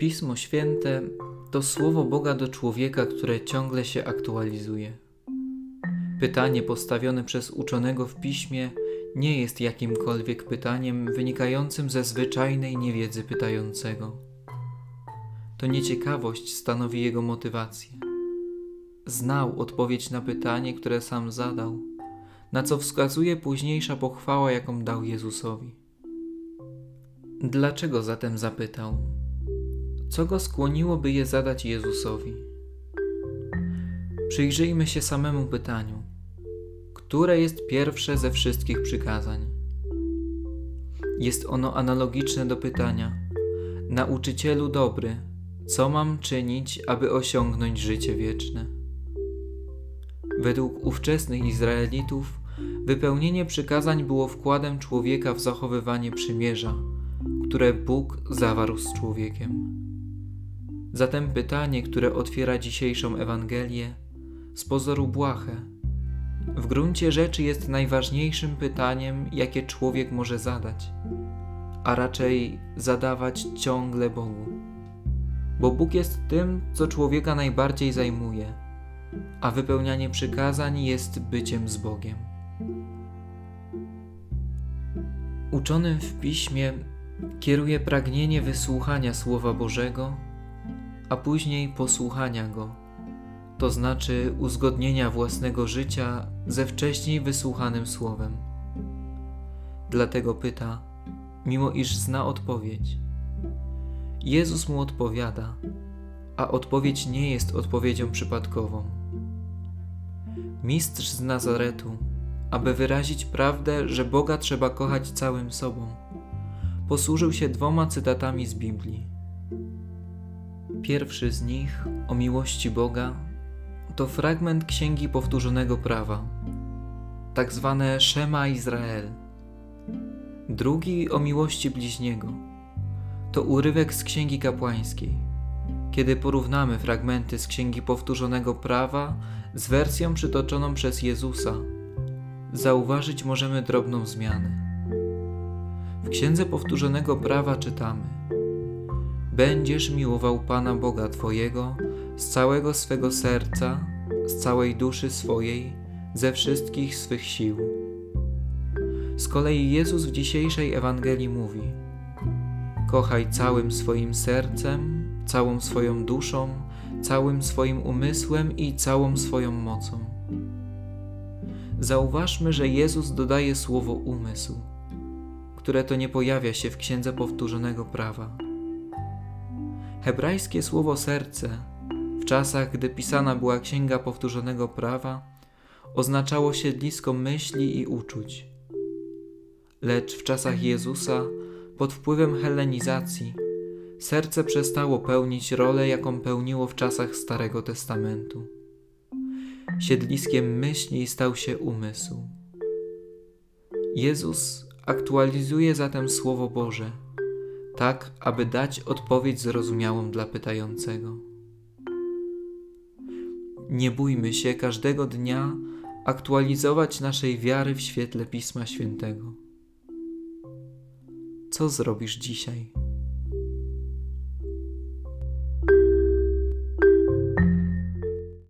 Pismo Święte to słowo Boga do człowieka, które ciągle się aktualizuje. Pytanie postawione przez uczonego w piśmie nie jest jakimkolwiek pytaniem wynikającym ze zwyczajnej niewiedzy pytającego. To nieciekawość stanowi jego motywację. Znał odpowiedź na pytanie, które sam zadał, na co wskazuje późniejsza pochwała, jaką dał Jezusowi. Dlaczego zatem zapytał? Co go skłoniłoby je zadać Jezusowi? Przyjrzyjmy się samemu pytaniu. Które jest pierwsze ze wszystkich przykazań? Jest ono analogiczne do pytania: Nauczycielu dobry, co mam czynić, aby osiągnąć życie wieczne? Według ówczesnych Izraelitów wypełnienie przykazań było wkładem człowieka w zachowywanie przymierza, które Bóg zawarł z człowiekiem. Zatem pytanie, które otwiera dzisiejszą Ewangelię, z pozoru błahe, w gruncie rzeczy jest najważniejszym pytaniem, jakie człowiek może zadać, a raczej zadawać ciągle Bogu. Bo Bóg jest tym, co człowieka najbardziej zajmuje, a wypełnianie przykazań jest byciem z Bogiem. Uczonym w piśmie kieruje pragnienie wysłuchania Słowa Bożego a później posłuchania Go, to znaczy uzgodnienia własnego życia ze wcześniej wysłuchanym Słowem. Dlatego pyta, mimo iż zna odpowiedź. Jezus mu odpowiada, a odpowiedź nie jest odpowiedzią przypadkową. Mistrz z Nazaretu, aby wyrazić prawdę, że Boga trzeba kochać całym sobą, posłużył się dwoma cytatami z Biblii. Pierwszy z nich, o miłości Boga, to fragment Księgi Powtórzonego Prawa, tak zwane Szema Izrael. Drugi o miłości bliźniego, to urywek z Księgi Kapłańskiej. Kiedy porównamy fragmenty z Księgi Powtórzonego Prawa z wersją przytoczoną przez Jezusa, zauważyć możemy drobną zmianę. W Księdze Powtórzonego Prawa czytamy – będziesz miłował Pana Boga Twojego z całego swego serca, z całej duszy swojej, ze wszystkich swych sił. Z kolei Jezus w dzisiejszej Ewangelii mówi: Kochaj całym swoim sercem, całą swoją duszą, całym swoim umysłem i całą swoją mocą. Zauważmy, że Jezus dodaje słowo umysł, które to nie pojawia się w księdze powtórzonego prawa. Hebrajskie słowo serce w czasach, gdy pisana była Księga Powtórzonego Prawa, oznaczało siedlisko myśli i uczuć. Lecz w czasach Jezusa, pod wpływem helenizacji, serce przestało pełnić rolę, jaką pełniło w czasach Starego Testamentu. Siedliskiem myśli stał się umysł. Jezus aktualizuje zatem Słowo Boże – tak aby dać odpowiedź zrozumiałą dla pytającego. Nie bójmy się każdego dnia aktualizować naszej wiary w świetle Pisma Świętego. Co zrobisz dzisiaj?